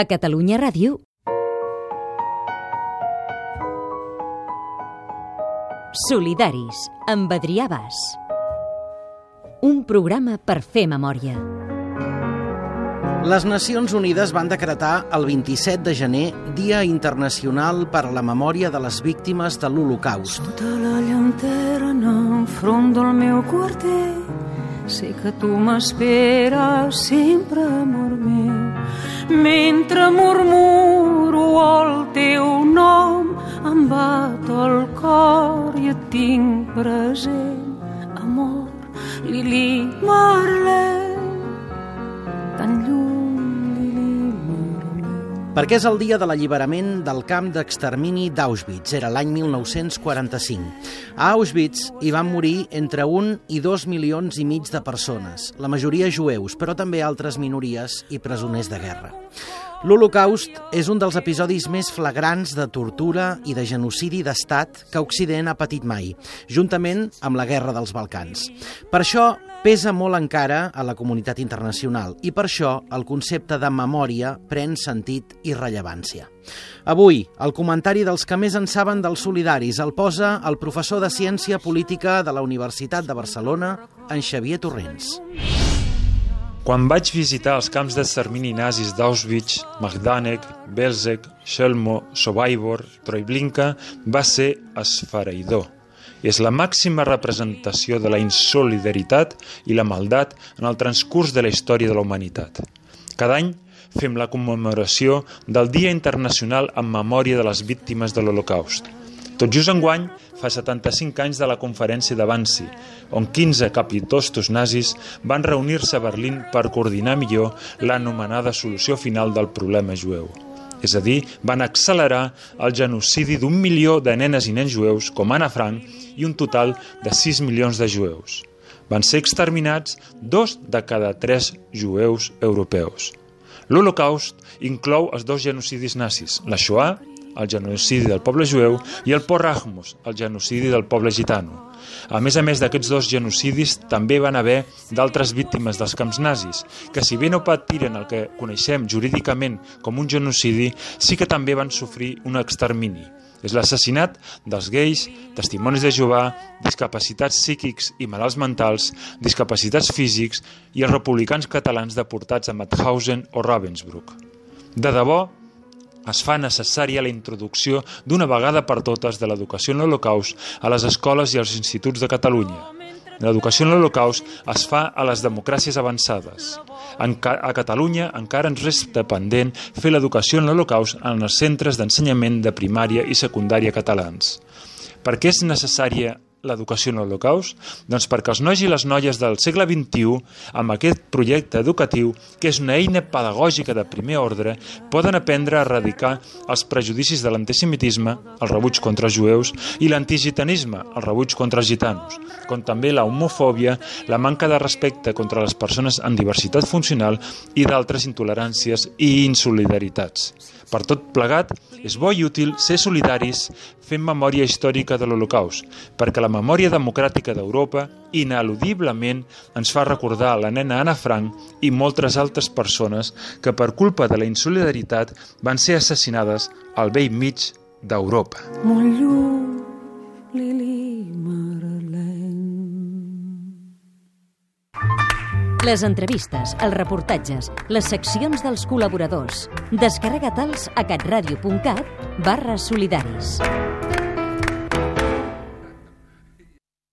A Catalunya Ràdio, Solidaris, amb Adrià Bas. Un programa per fer memòria. Les Nacions Unides van decretar el 27 de gener Dia Internacional per a la Memòria de les Víctimes de l'Holocaust. Sota la llanterna enfront del meu quarter sé que tu m'esperes sempre, amor meu mentre murmuro el teu nom em bat el cor i et tinc present amor, Lili Marlene. Tan lluny, Perquè és el dia de l'alliberament del camp d'extermini d'Auschwitz. Era l'any 1945. A Auschwitz hi van morir entre un i dos milions i mig de persones, la majoria jueus, però també altres minories i presoners de guerra. L'Holocaust és un dels episodis més flagrants de tortura i de genocidi d'estat que Occident ha patit mai, juntament amb la Guerra dels Balcans. Per això pesa molt encara a la comunitat internacional i per això el concepte de memòria pren sentit i rellevància. Avui, el comentari dels que més en saben dels solidaris el posa el professor de Ciència Política de la Universitat de Barcelona, en Xavier Torrents. Quan vaig visitar els camps d'extermini nazis d'Auschwitz, Magdanek, Belzec, Chelmo, Sobibor, Troiblinka, va ser esfereïdor. És la màxima representació de la insolidaritat i la maldat en el transcurs de la història de la humanitat. Cada any fem la commemoració del Dia Internacional en memòria de les víctimes de l'Holocaust. Tot just enguany fa 75 anys de la conferència de Wannsee, on 15 capitostos nazis van reunir-se a Berlín per coordinar millor l'anomenada solució final del problema jueu. És a dir, van accelerar el genocidi d'un milió de nenes i nens jueus, com Anna Frank, i un total de 6 milions de jueus. Van ser exterminats dos de cada tres jueus europeus. L'Holocaust inclou els dos genocidis nazis, la Shoah el genocidi del poble jueu, i el Porrahmus, el genocidi del poble gitano. A més a més d'aquests dos genocidis, també van haver d'altres víctimes dels camps nazis, que si bé no patiren el que coneixem jurídicament com un genocidi, sí que també van sofrir un extermini. És l'assassinat dels gais, testimonis de Jehovà, discapacitats psíquics i malalts mentals, discapacitats físics i els republicans catalans deportats a Mauthausen o Ravensbrück. De debò, es fa necessària la introducció d'una vegada per totes de l'educació en l'Holocaust a les escoles i als instituts de Catalunya. L'educació en l'Holocaust es fa a les democràcies avançades. A Catalunya encara ens resta pendent fer l'educació en l'Holocaust en els centres d'ensenyament de primària i secundària catalans. Per què és necessària l'educació en l'Holocaust? Doncs perquè els nois i les noies del segle XXI, amb aquest projecte educatiu, que és una eina pedagògica de primer ordre, poden aprendre a erradicar els prejudicis de l'antisemitisme, el rebuig contra els jueus, i l'antigitanisme, el rebuig contra els gitanos, com també la homofòbia, la manca de respecte contra les persones amb diversitat funcional i d'altres intoleràncies i insolidaritats. Per tot plegat, és bo i útil ser solidaris fent memòria històrica de l'Holocaust, perquè la memòria democràtica d'Europa ineludiblement ens fa recordar la nena Anna Frank i moltes altres persones que per culpa de la insolidaritat van ser assassinades al vell mig d'Europa. Molt lluny, Lili. Les entrevistes, els reportatges, les seccions dels col·laboradors. Descarrega-te'ls a catradio.cat barra solidaris.